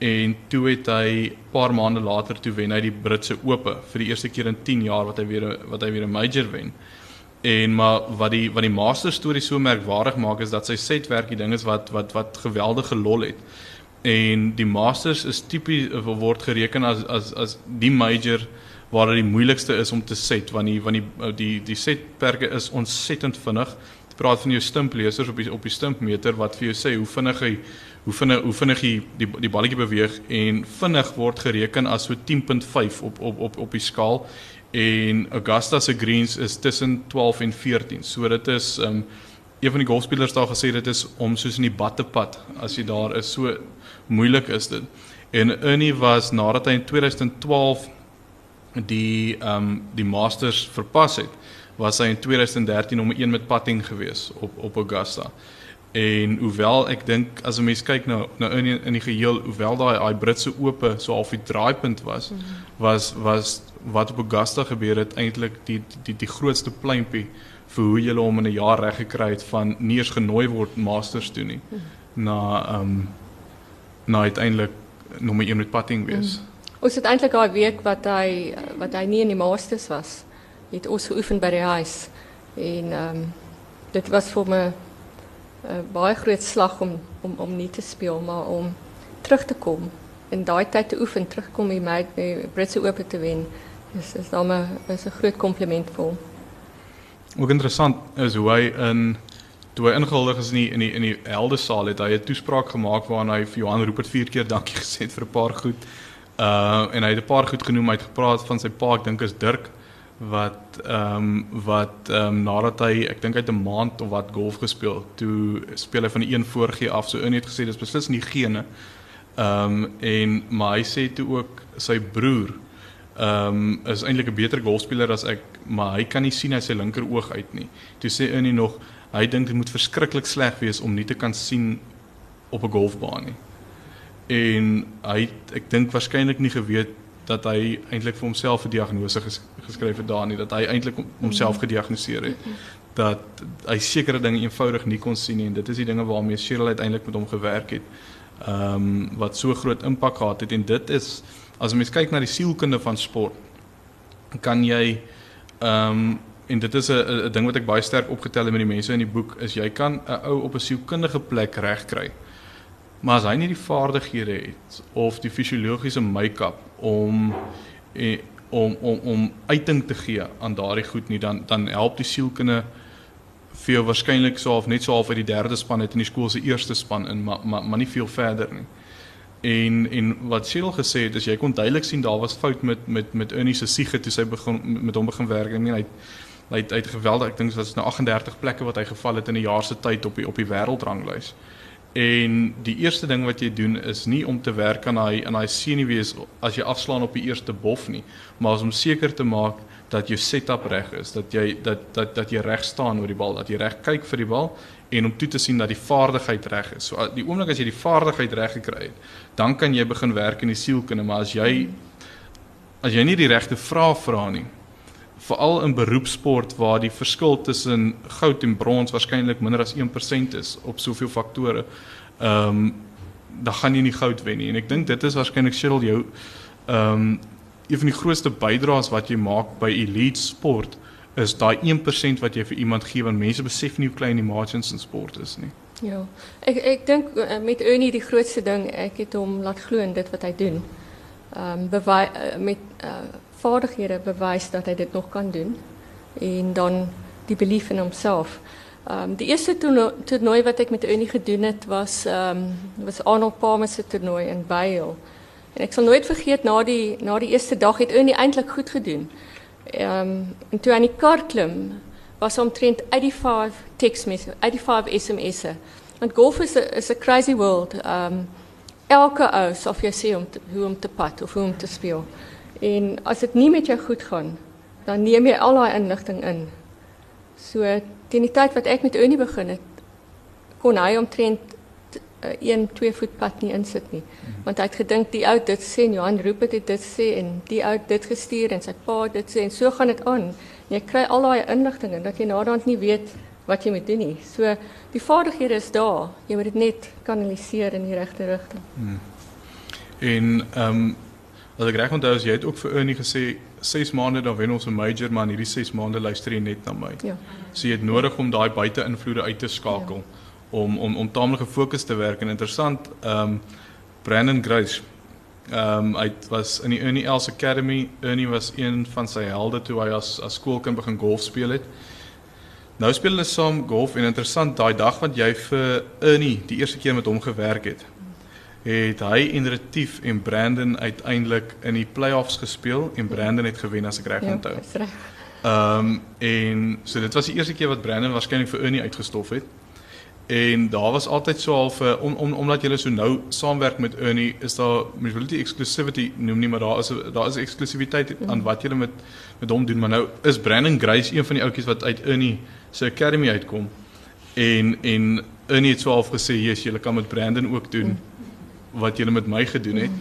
S1: en toe het hy paar maande later toe wen hy die Britse Ope vir die eerste keer in 10 jaar wat hy weer wat hy weer 'n major wen. En maar wat die wat die master storie so merkwaardig maak is dat sy setwerk die ding is wat wat wat geweldige lol het. En die masters is tipies word gereken as as as die major waar dit die moeilikste is om te set want die want die die die setperke is ontsettend vinnig. Ek praat van jou stimpleesers op die op die stimpmeter wat vir jou sê hoe vinnig hy hoe vinnig hoe vinnig die die, die balletjie beweeg en vinnig word gereken as so 10.5 op op op op die skaal en Augusta se greens is tussen 12 en 14. So dit is um een van die golfspelers daar gesê dit is om soos in die bad te pad as jy daar is. So moeilik is dit. En Ernie was nadat hy in 2012 die um die Masters verpas het, was hy in 2013 om 'n met putting gewees op op Augusta. En hoewel ek dink as 'n mens kyk na na in in die geheel, hoewel daai daai Britse ope so half die draaipunt was, mm -hmm. was was wat op Augusta gebeur het eintlik die, die die die grootste pleintjie vir hoe jy hom in 'n jaar reg gekry het van nie eens genooi word Masters toe nie. Mm -hmm. Na ehm um, na uiteindelik nommer 1 met putting wees. Mm.
S2: Ons het eintlik daai week wat hy wat hy nie in die Masters was, het ons geoefen by die huis en ehm um, dit was vir my 'n baie groot slag om om om nie te speel maar om terug te kom en daai tyd te oefen terugkom hier my Britse Ope te wen. Dis is dan 'n is 'n groot kompliment vir hom.
S1: Ook interessant is hoe hy in toe hy ingehuldig is in die in die in die helde saal het hy 'n toespraak gemaak waarin hy vir Johan Rupert vier keer dankie gesê het vir 'n paar goed. Uh en hy het 'n paar goed genoem, hy het gepraat van sy pa, ek dink is Dirk wat ehm um, wat ehm um, nadat hy ek dink hy het 'n maand of wat golf gespeel, toe speel hy van die een voorgie af. So in het gesê dis beslis nie gene. Ehm um, en maar hy sê toe ook sy broer ehm um, is eintlik 'n beter golfspeler as ek, maar hy kan nie sien uit sy linker oog uit nie. Toe sê hy nog hy dink dit moet verskriklik sleg wees om nie te kan sien op 'n golfbaan nie. en hy ek dink waarskynlik nie geweet dat hy eintlik vir homself 'n diagnose ges, geskryf het daar nie dat hy eintlik homself gediagnoseer het dat hy sekere dinge eenvoudig nie kon sien nie en dit is die dinge waarmee Cheryl uiteindelik met hom gewerk het. Ehm um, wat so groot impak gehad het en dit is as mens kyk na die sielkunde van sport kan jy ehm um, en dit is 'n ding wat ek baie sterk opgetel het met die mense in die boek is jy kan 'n ou op 'n sielkundige plek regkry. Maar as hy nie die vaardighede het of die fisiologiese make-up om eh, om om om uiting te gee aan daardie goed nie dan dan help die sielkunde vir jou waarskynlik so of net so half uit die derde span het in die skool se eerste span in maar maar maar nie veel verder nie. En en wat Cyril gesê het is jy kon duidelik sien daar was fout met met met Ernie se siege toe sy begin met hom begin werk. Ek meen hy hy het, hy het geweldig ek dink dit was nou 38 plekke wat hy geval het in 'n jaar se tyd op die op die wêreldranglys. En die eerste ding wat jy doen is nie om te werk aan daai aan daai senuwees as jy afslaan op die eerste bof nie, maar om seker te maak dat jou setup reg is, dat jy dat dat dat jy reg staan oor die bal, dat jy reg kyk vir die bal en om toe te sien dat die vaardigheid reg is. So die oomblik as jy die vaardigheid reg gekry het, dan kan jy begin werk in die sielkunde, maar as jy as jy nie die regte vrae vra nie, veral in beroepsport waar die verskil tussen goud en brons waarskynlik minder as 1% is op soveel faktore. Ehm um, dan gaan jy nie goud wen nie en ek dink dit is waarskynlik Cheryl jou ehm um, een van die grootste bydraes wat jy maak by elite sport is daai 1% wat jy vir iemand gee want mense besef nie hoe klein die margins in sport is nie.
S2: Ja. Ek ek dink uh, met Ernie die grootste ding ek het hom laat glo in dit wat hy doen. Ehm um, uh, met uh, vaardighede bewys dat hy dit nog kan doen en dan die belief in homself. Ehm um, eerste toernooi wat ek met Ernie gedoen het was ehm was Arnold Palmer toernooi in Vail. En ek sal nooit vergeet na die na die eerste dag het Ernie eintlik goed gedoen. Ehm um, en die kar klim was omtrent 85 tekstmesse, 85 SMS'e. Want golf is 'n is crazy world. Ehm elke ou sal vir jou sê om te, hoe om te pad of hoe om te speel. En as dit nie met jou goed gaan, dan neem jy al daai inligting in. So teen die tyd wat ek met Unie begin het, kon hy omtrent 1 2 voet pad nie insit nie. Want hy het gedink die ou dit sê en Johan roep dit dit sê en die ou dit gestuur en sy pa dit sê en so gaan dit aan. Jy kry al daai inligting en dat jy naderhand nie weet wat jy moet doen nie. So die vaardighede is daar. Jy moet dit net kanaliseer in die regte rigting. Hmm.
S1: En ehm um, As ek reg onthou, jy het ook vir Ernie gesê 6 maande dan wen ons 'n major, maar in hierdie 6 maande luister jy net na my. Ja. So jy het nodig om daai buite-invloede uit te skakel ja. om om om taamlik gefokus te werk en interessant, ehm um, Brandon Grace. Ehm um, hy was in die Ernie Els Academy. Ernie was een van sy helde toe hy as as skoolkind begin golf speel het. Nou speel hulle saam golf en interessant daai dag wat jy vir Ernie die eerste keer met hom gewerk het het hy en Retief en Brandon uiteindelik in die playoffs gespeel en Brandon het gewen as ek reg ja, onthou. Ja, reg. Ehm um, en so dit was die eerste keer wat Brandon waarskynlik vir Ernie uitgestof het. En daar was altyd so half om om omdat julle so nou saamwerk met Ernie is daar dit exclusivity noem nie maar daar is daar is eksklusiwiteit aan wat julle met met hom doen maar nou is Brandon Grace een van die ouetjies wat uit Ernie se academy uitkom. En en Ernie het so half gesê yes, julle kan met Brandon ook doen. Mm wat julle met my gedoen het.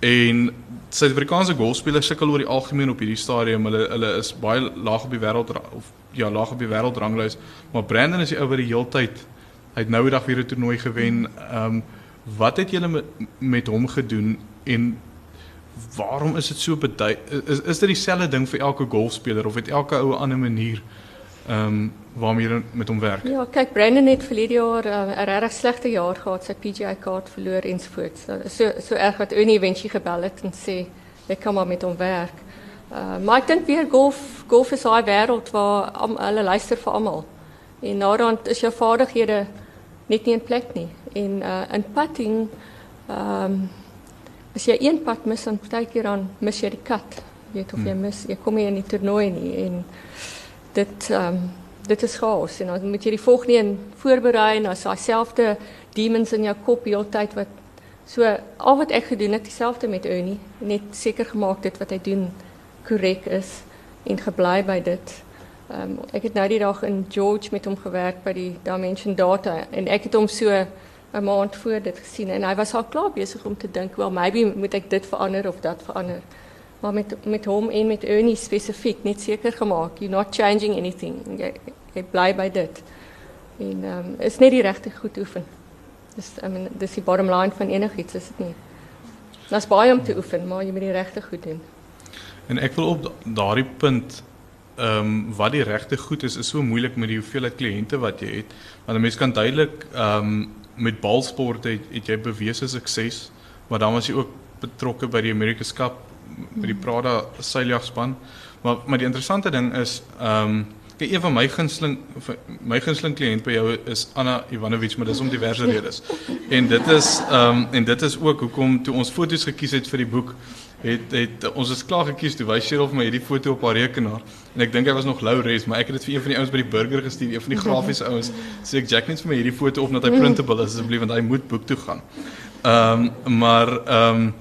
S1: En Suid-Afrikaanse golfspelers sukkel oor die algemeen op hierdie stadium. Hulle hulle is baie laag op die wêreld of ja, laag op die wêreldranglys. Maar Brandon is die ou wat die heeltyd hy het nou eendag weer 'n toernooi gewen. Ehm um, wat het julle met, met hom gedoen en waarom is dit so bedui is is dit dieselfde ding vir elke golfspeler of het elke ou 'n ander manier? Um, waarmee jy met hom werk.
S2: Ja, kyk Brandon het verlede jaar eh, 'n uh, regtig slegte jaar gehad, sy PGA kaart verloor ensovoorts. So so erg wat Unie eventueel gebel het en sê ek kan maar met hom werk. Uh, maar ek dink weer golf golf is daai wêreld waar am, hulle luister vir almal. En naderhand is jou vaardighede net nie in plek nie. En uh, in putting ehm um, as jy een pad mis dan partykeer dan mis jy die kat. Jy weet of jy hmm. mis, jy kom nie in die toernooi nie en dit ehm dit is chaos en moet jy die volgende een voorberei en as dieselfde demons in jou kop heeltyd wat so al wat ek gedoen het dieselfde met Ernie net seker gemaak dit wat hy doen korrek is en gebly by dit. Ehm um, ek het nou die dag in George met hom gewerk by die Dimension Data en ek het hom so 'n maand voor dit gesien en hy was al klaar besig om te dink, "Wel, maybe moet ek dit verander of dat verander." Maar met met hom en met Ernie spesifiek net seker gemaak, you're not changing anything. Jy, jy bly by dit. En ehm um, is net die regte goed oefen. Dis I mean dis die bottom line van enigiets, is dit nie? Daar's baie om te oefen, maar jy moet die regte goed doen.
S1: En ek wil op daardie punt ehm um, wat die regte goed is is so moeilik met die hoeveelheid kliënte wat jy het. Want 'n mens kan duidelik ehm um, met balsport het, het jy bewese sukses, maar dan was jy ook betrokke by die America's Cup met die Prada seiljagspan. Maar maar die interessante ding is ehm um, kyk een van my gunsteling my gunsteling kliënt by jou is Anna Ivanovic, maar dis om diverse redes. En dit is ehm um, en dit is ook hoekom toe ons foto's gekies het vir die boek het het ons is klaar gekies toe wys Cheryl vir my hierdie foto op haar rekenaar en ek dink hy was nog low res maar ek het dit vir een van die ouens by die burger gestuur een van die grafiese ouens sê ek Jack net vir my hierdie foto op dat hy printable is asseblief want hy moet boek toe gaan. Ehm um, maar ehm um,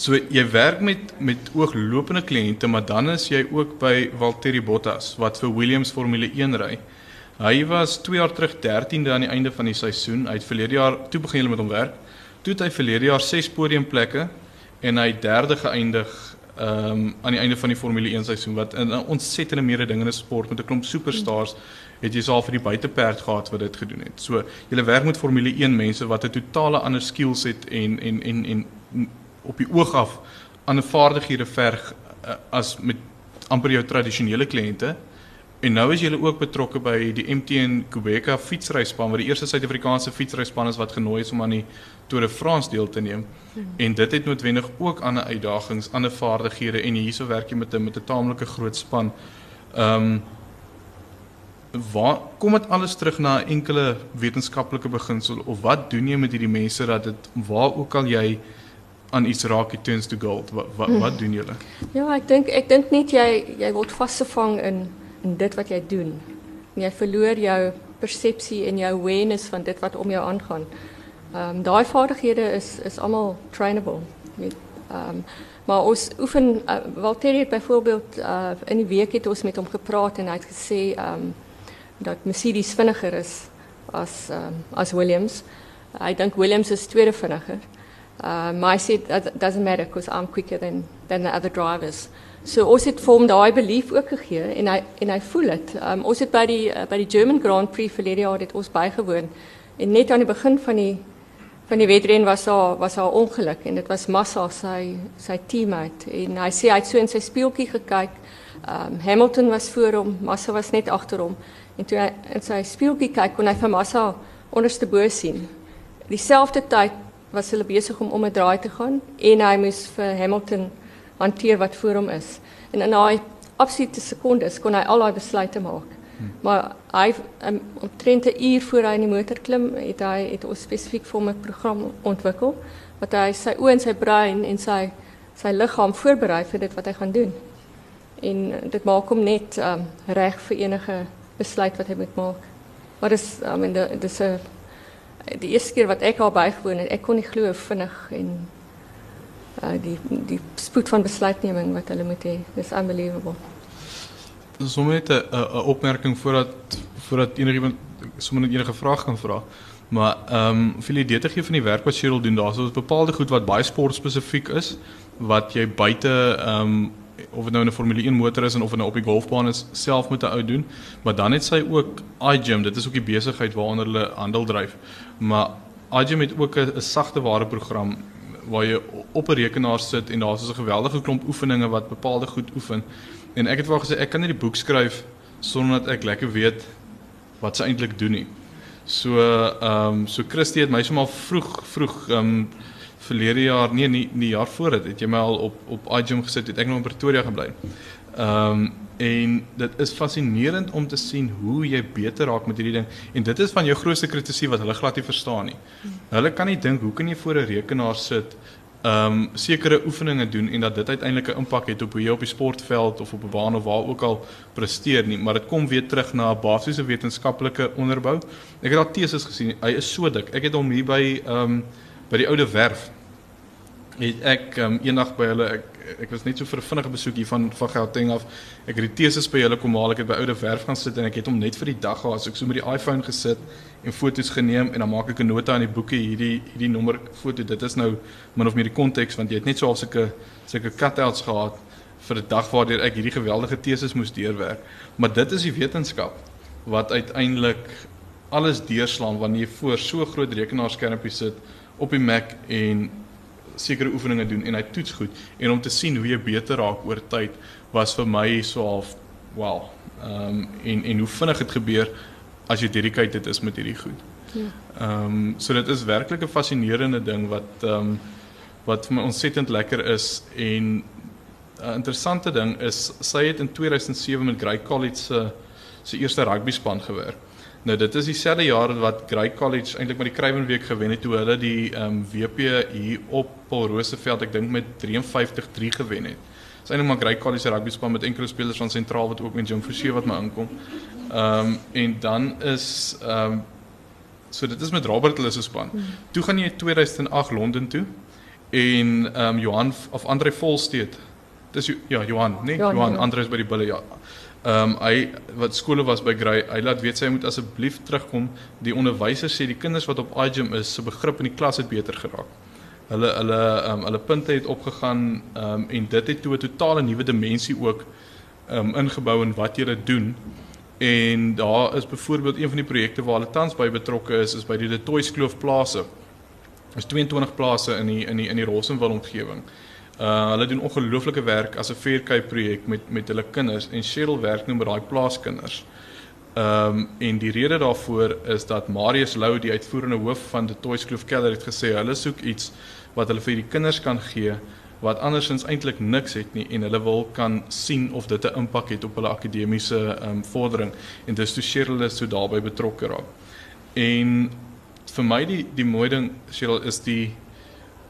S1: so jy werk met met ooglopende kliënte maar dan is jy ook by Valtteri Bottas wat vir Williams Formule 1 ry. Hy was 2 jaar terug 13de aan die einde van die seisoen. Hy het verlede jaar toe begin met hom werk. Toe het hy verlede jaar 6 podiumplekke en hy derde geëindig ehm um, aan die einde van die Formule 1 seisoen wat 'n ontsettende mededingende sport met 'n klomp superstars het jy al vir die buiteperd gehad wat dit gedoen het. So jy werk met Formule 1 mense wat 'n totale ander skills het en en en en op die oog af ander vaardighede verg uh, as met amper jou tradisionele kliënte. En nou is jy ook betrokke by die MTN Quebec fietsryspan wat die eerste Suid-Afrikaanse fietsryspan is wat genooi is om aan die Tour de France deel te neem. Hmm. En dit het noodwendig ook ander uitdagings, ander vaardighede en hierso werk jy met 'n met 'n taamlike groot span. Ehm um, waar kom dit alles terug na 'n enkele wetenskaplike beginsel of wat doen jy met hierdie mense dat dit waar ook al jy aan iets raak it turns to gold. Wat wat, wat doen julle?
S2: Ja, ek dink ek dink net jy jy word vasgevang in in dit wat doen. En jy verloor jou persepsie en jou awareness van dit wat om jou aangaan. Ehm um, daai vaardighede is is almal trainable. Ehm um, maar ons oefen uh, Walter het byvoorbeeld uh, in die week het ons met hom gepraat en hy het gesê ehm um, dat Mercedes vinniger is ehm um, as Williams. Hy dink Williams is tweede vinniger. Uh, maar hy sê that doesn't matter because I'm quicker than than the other drivers. So ons het vir hom daai belief ook gegee en hy en hy voel dit. Um, ons het by die uh, by die German Grand Prix verlede jaar het ons bygewoon en net aan die begin van die van die wedren was daar was daar ongeluk en dit was Massa sy sy teammate en hy sê hy het so in sy speeltjie gekyk. Um, Hamilton was voor hom, Massa was net agter hom en toe hy in sy speeltjie kyk kon hy vir Massa onderste bo sien. Dieselfde tyd was hulle besig om om 'n draai te gaan en hy moes vir Hamilton hanteer wat voor hom is. En in daai absolute sekondes kon hy al daai besluite maak. Maar hy um, omtrent 'n uur voor hy in die motor klim, het hy het ons spesifiek vir hom 'n program ontwikkel wat hy sy oë en sy brein en sy sy liggaam voorberei vir dit wat hy gaan doen. En dit maak hom net um, reg vir enige besluit wat hy moet maak. Maar dis I mean dis 'n die eerste keer wat ek al bygewoon het, ek kon nie glo vinnig en uh, die die spoed van besluitneming wat hulle moet hê. Unbelievable
S1: sommer net 'n opmerking voordat voordat enigiemand sommer net enige vraag kan vra. Maar ehm um, vir die te van die werk wat Cheryl doen, daar's so bepaalde goed wat baie sportspesifiek is wat jy buite ehm of dit nou 'n Formule 1 motor is en of dit nou op die golfbaan is, self moet 'n ou doen. Maar dan het sy ook iGym, dit is ook die besigheid waaronder hulle handel dryf. Maar iGym het ook 'n sagte ware program waar jy op 'n rekenaar sit en daar's so 'n geweldige klomp oefeninge wat bepaalde goed oefen. En ek het wou gesê ek kan nie die boek skryf sonder dat ek lekker weet wat sy eintlik doen nie. So ehm um, so Christie het my sommer vroeg vroeg ehm um, verlede jaar nee nie nie jaar voor dit het jy my al op op iGym gesit het ek nog in Pretoria gebly. Ehm um, en dit is fascinerend om te sien hoe jy beter raak met hierdie ding en dit is van jou grootste kritisie wat hulle glad nie verstaan nie. Hulle kan nie dink hoe kan jy voor 'n rekenaar sit ehm um, sekere oefeninge doen en dat dit uiteindelik 'n impak het op hoe jy op die sportveld of op 'n baan of waar ook al presteer nie, maar dit kom weer terug na 'n basiese wetenskaplike onderbou. Ek het al teses gesien. Hy is so dik. Ek het hom hier by ehm um, by die oude werf het ek um, eendag by hulle ek ek was net so vir 'n vinnige besoek hier van van Gauteng af. Ek het die teses by hulle kom haal. Ek het by oude werf gaan sit en ek het hom net vir die dag gehad. So ek so met die iPhone gesit en foto's geneem en dan maak ek 'n nota in die boeke hierdie hierdie nommer foto. Dit is nou min of meer die konteks want jy het net so al sulke sulke cutouts gehad vir 'n dag waardeur ek hierdie geweldige teses moes deurwerk. Maar dit is die wetenskap wat uiteindelik alles deurslaan wanneer jy voor so groot rekenaarskermpie sit op die Mac en sekere oefeninge doen en hy toets goed en om te sien hoe jy beter raak oor tyd was vir my so half wow. Ehm um, en en hoe vinnig dit gebeur as jy dedicated is met hierdie goed. Ja. Ehm um, so dit is werklik 'n fascinerende ding wat ehm um, wat vir my ontsettend lekker is en 'n interessante ding is sy het in 2007 met Grey College se se eerste rugby span gewerk. Nou dit is dieselfde jaar wat Grey College eintlik met die Kruiwenweek gewen het toe hulle die ehm um, WP hier op Paul Roosevelt ek dink met 53-3 gewen het. Dis eintlik maar Grey College rugby span met enkele spelers van sentraal wat ook met Jim Forsie wat my inkom. Ehm um, en dan is ehm um, so dit is met Robert hulle se span. Hmm. Toe gaan jy 2008 Londen toe en ehm um, Johan of Andre Volsteed. Dis ja Johan, nee, Johan, Johan Andre is by die Bulle ja. Ehm um, hy wat skole was by Grey, hy laat weet sy moet asseblief terugkom. Die onderwysers sê die kinders wat op iGym is, se begrip in die klas het beter geraak hulle hulle ehm um, hulle punte het opgegaan ehm um, en dit het toe 'n totale nuwe dimensie ook ehm um, ingebou in wat jy doen. En daar is byvoorbeeld een van die projekte waar hulle tans by betrokke is is by die Letoys Kloof plase. Is 22 plase in die in die in die Rossendal omgewing. Uh hulle doen ongelooflike werk as 'n Faircape projek met met hulle kinders en Cheryl werk nou met daai plaaskinders. Ehm um, en die rede daarvoor is dat Marius Lou die uitvoerende hoof van die Toys Kloof Keller het gesê hulle soek iets wat hulle vir die kinders kan gee wat andersins eintlik niks het nie en hulle wil kan sien of dit 'n impak het op hulle akademiese ehm um, vordering en dis toe Cheryl is so daarbey betrokke raak. En vir my die die mooi ding Cheryl is die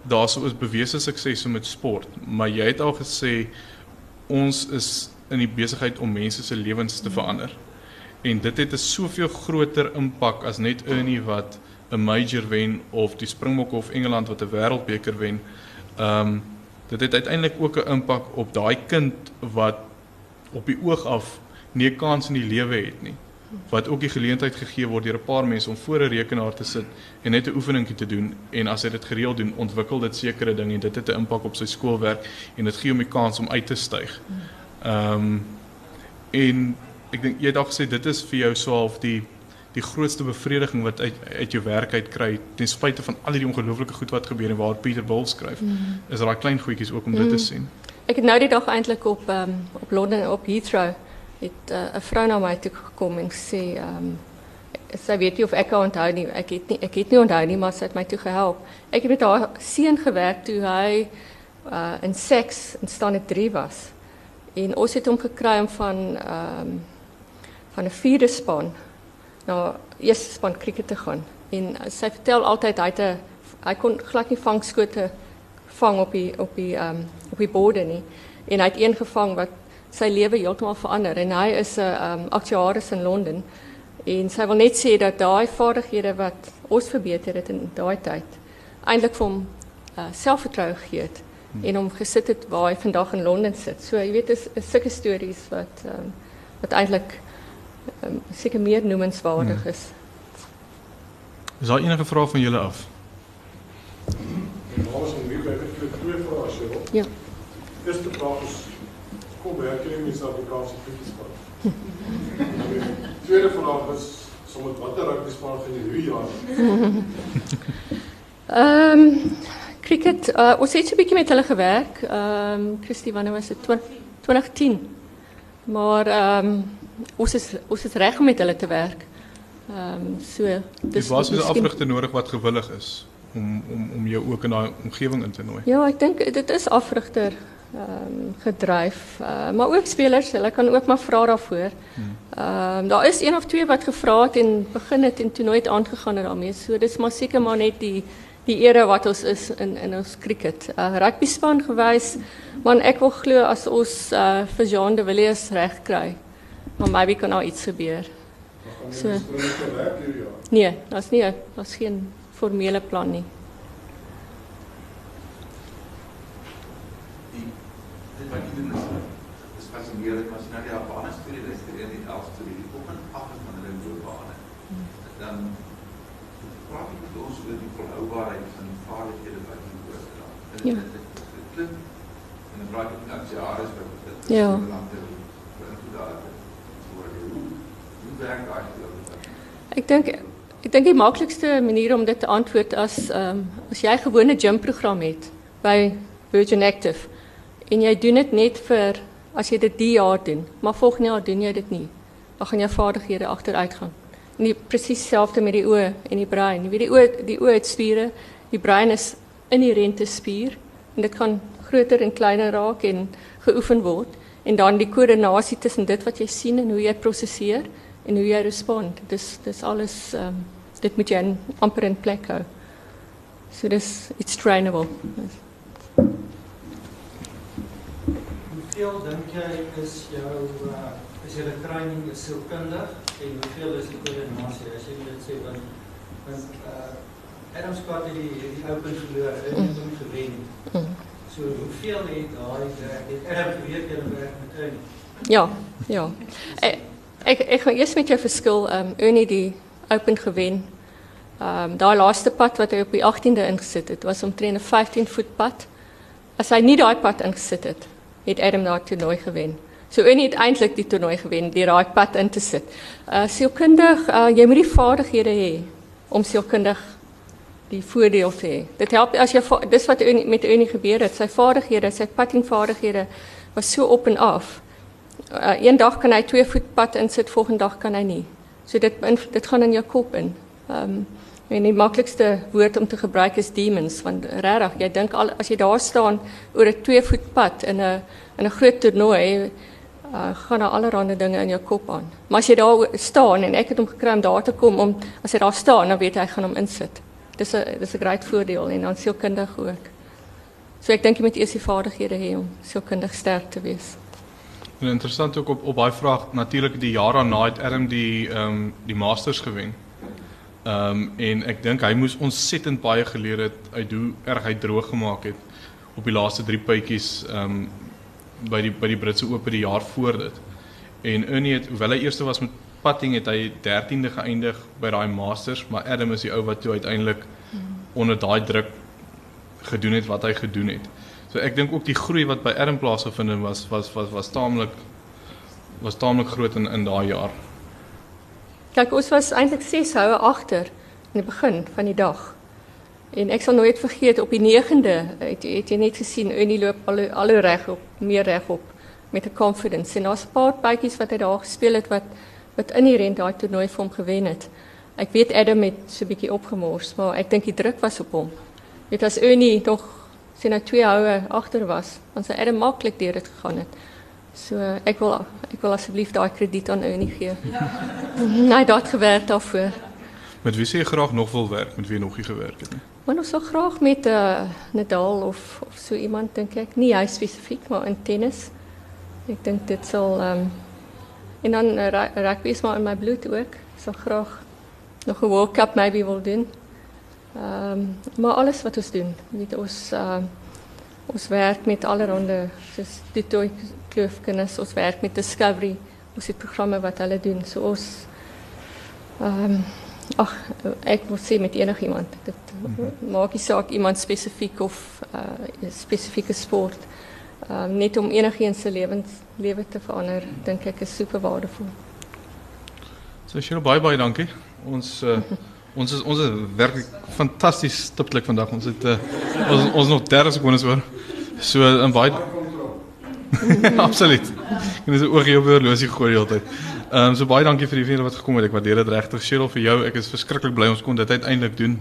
S1: daarso is bewese sukses met sport, maar jy het al gesê ons is in die besigheid om mense se lewens te verander. En dit het 'n soveel groter impak as net Ernie wat 'n major wen of die Springbokke of Engeland wat 'n wêreldbeker wen. Ehm um, dit het uiteindelik ook 'n impak op daai kind wat op die oog af nie 'n kans in die lewe het nie. Wat ook die geleentheid gegee word deur 'n paar mense om voor 'n rekenaar te sit en net 'n oefeningkie te doen en as hy dit gereeld doen, ontwikkel dit sekere dinge en dit het 'n impak op sy skoolwerk en dit gee hom die kans om uit te styg. Ehm um, en ek dink jy het al gesê dit is vir jou so half die die grootste bevrediging wat uit uit jou werk uit kry ten spyte van al die ongelooflike goed wat gebeur en waar Pieter Bul skryf mm. is daai klein goedjies ook om mm. dit te mm. sien.
S2: Ek het nou die dag eintlik op um, op Londen op Heathrow het uh, 'n vrou na my toe gekom en sê ehm um, sy weet nie of ek haar onthou nie. Ek het nie ek het nie onthou nie, maar sy het my toe gehelp. Ek het met haar seun gewerk toe hy uh, in seks in staan 3 was. En ons het hom gekry om van ehm um, van 'n vierde span na eerste span cricket te gaan. En sy vertel altyd hy het 'n hy kon glad nie vangskote vang op die op die ehm um, op die borde nie. En hy het een gevang wat sy lewe heeltemal verander en hy is 'n ehm um, aktuaris in Londen. En sy wil net sê dat daai vaardighede wat ons verbeter het in daai tyd eintlik vir hom uh, selfvertroue gegee het hmm. en hom gesit het waar hy vandag in Londen sit. So jy weet is, is sulke stories wat ehm um, wat eintlik um, seker meer noemenswaardig is.
S1: Is daar enige vrae van julle af?
S2: Ja.
S3: Eerste vraag is werk jy met Suid-Afrikaanse voetbalspan? tweede vraag is sommer watter rugby span gaan jy hierdie jaar?
S2: Ehm cricket uh, ons het so 'n bietjie met hulle gewerk. Ehm um, Christie wanneer was dit 2010. Maar ehm um, ons is ons is reg om met hulle te werk. Ehm um, so
S1: dis was 'n afrigter nodig wat gewillig is om om om jou ook in daai omgewing in te nooi.
S2: Ja, ek dink dit is afrigter um, gedryf, uh, maar ook spelers, hulle kan ook maar vra daarvoor. Ehm um, daar is een of twee wat gevra het en begin het en toe nooit aangegaan het daarmee. So dis maar seker maar net die die era wat ons is in in ons cricket. Uh rugby span gewys, man ek wil glo as ons uh vir Jean de Villiers reg kry. Maar maybe kan nou iets gebeur.
S3: So.
S2: Nee, daar's nie daar's geen formele plan nie.
S4: Wat jy doen is is fascinerend maar as jy na die Japaner storie luister in die 11 storie die op en af van hulle loopbane dan praat jy met ons oor die volhoubaarheid van die vaardighede wat jy oordra.
S2: Ja.
S4: Dit klink en dan praat jy met jare is wat dit
S2: Ja.
S4: Hoe werk daai geloof?
S2: Ek dink ek dink die maklikste manier om dit te antwoord as ehm um, as jy 'n gewone gymprogram het by Virgin Active en jy doen dit net vir as jy dit die jaar doen, maar volgende jaar doen jy dit nie, dan gaan jou vaardighede agteruit gaan. En die presies met die oë en die brein. Jy weet die oë die oë het spiere, die brein is inherente spier en dit kan groter en kleiner raak en geoefen word en dan die koördinasie tussen dit wat jy sien en hoe jy prosesseer en hoe jy respond. Dis dis alles ehm dit moet jy in, amper in plek hou. So dis it's trainable.
S5: Hoeveel dink jy is jou uh, is julle training is sielkundig en hoeveel is die koördinasie as jy dit sê want want uh, Adam Scott het die die open verloor, hy het hom gewen.
S2: Mm.
S5: So hoeveel het daai werk het Adam geweet jy werk met hom?
S2: Ja, ja. Ek ek, ek gaan eers met jou verskil ehm um, Ernie die open gewen. Ehm um, daai laaste pad wat hy op die 18de ingesit het, was omtrent 'n 15 voet pad. As hy nie daai pad ingesit het, het Adam daai toernooi gewen. So Ernie het eintlik die toernooi gewen deur daai pad in te sit. Uh sielkundig, uh, jy moet die vaardighede hê om sielkundig die voordeel te hê. Dit help as jy dis wat Ernie, met Ernie gebeur het. Sy vaardighede, sy paddingvaardighede was so op en af. Uh, een dag kan hy 2 voet pad insit, volgende dag kan hy nie. So dit dit gaan in jou kop in. Ehm um, en die maklikste woord om te gebruik is demons want regtig, jy dink al as jy daar staan oor 'n 2 voet pad in 'n in 'n groot toernooi uh, gaan daar allerlei dinge in jou kop aan. Maar as jy daar staan en ek het hom gekry om daar te kom om as daar staan, dan weet hy gaan hom insit. Dis 'n dis 'n groot voordeel en dan sielkundig ook. So ek dink jy moet eers die vaardighede hê om sielkundig sterk te wees.
S1: En interessant ook op op daai vraag natuurlik die jaar daarna het die ehm die Masters gewen. Ehm um, en ek dink hy moes ontsettend baie geleer het uit hoe erg hy droog gemaak het op die laaste 3 puitjies ehm um, by die by die Britse Ope die jaar voor dit. En Ernie het hoewel hy eerste was met putting het hy 13de geëindig by daai Masters, maar Adam is die ou wat toe uiteindelik onder daai druk gedoen het wat hy gedoen het. So ek dink ook die groei wat by Adam plaasgevind het was was was was taamlik was taamlik groot in in daai jaar.
S2: Kyk, ons was eintlik 6 houe agter in die begin van die dag. En ek sal nooit vergeet op die 9de het, het jy net gesien Unie loop al op, meer reg op met 'n confidence. En daar's 'n paar bytjies wat hy daar gespeel het wat wat inherent daai toernooi vir hom gewen het. Ek weet Adam het so 'n bietjie opgemors, maar ek dink die druk was op hom. Dit as Unie nog sien nou twee houe agter was, dan sou Adam maklik deur dit gegaan het. So ek wil ek wil asseblief daai krediet aan Unie gee. Nee, dat gewerk daarvoor.
S1: Met wie sê graag nog wil werk, met wie nog nie gewerk het nie.
S2: Ons sou graag met 'n uh, Nadal of of so iemand dink ek, nie hy spesifiek maar in tennis. Ek dink dit sal ehm um, en dan uh, ru- rugby is maar in my bloed ook. Ek sal graag nog 'n World Cup maybe wil doen. Ehm um, maar alles wat ons doen, weet ons ehm ons werk met allerhande soos toe kloofkinders, ons werk met Discovery, ons het programme wat hulle doen. So ons ehm um, ag ek wil sê met enigiemand. Dit maak nie saak iemand spesifiek of 'n uh, spesifieke sport. Ehm um, net om enigiemand se lewens lewe te verander, dink ek is super waardevol.
S1: So Cheryl baie baie dankie. Ons uh, ons is ons is werklik fantasties stiptelik vandag. Ons het uh, ons ons nog 30 sekondes oor. So in baie Absoluut. En dis 'n oogie op die horlosie gegooi die hele tyd. Ehm um, so baie dankie vir die vriende wat gekom het. Ek waardeer dit regtig. Cheryl vir jou, ek is verskriklik bly ons kon dit uiteindelik doen.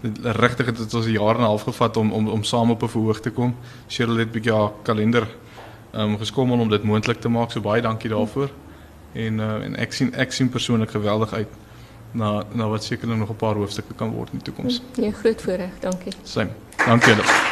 S1: Dit regtig het dit ons 'n jaar en 'n half gevat om om om saam op 'n verhoog te kom. Cheryl het 'n bietjie haar kalender ehm um, geskommel om dit moontlik te maak. So baie dankie daarvoor. En uh, en ek sien ek sien persoonlik geweldig uit na na wat sekerlik nog 'n paar hoofstukke kan word in die toekoms.
S2: Nee, groot voorreg, dankie.
S1: Same. Dankie. julle.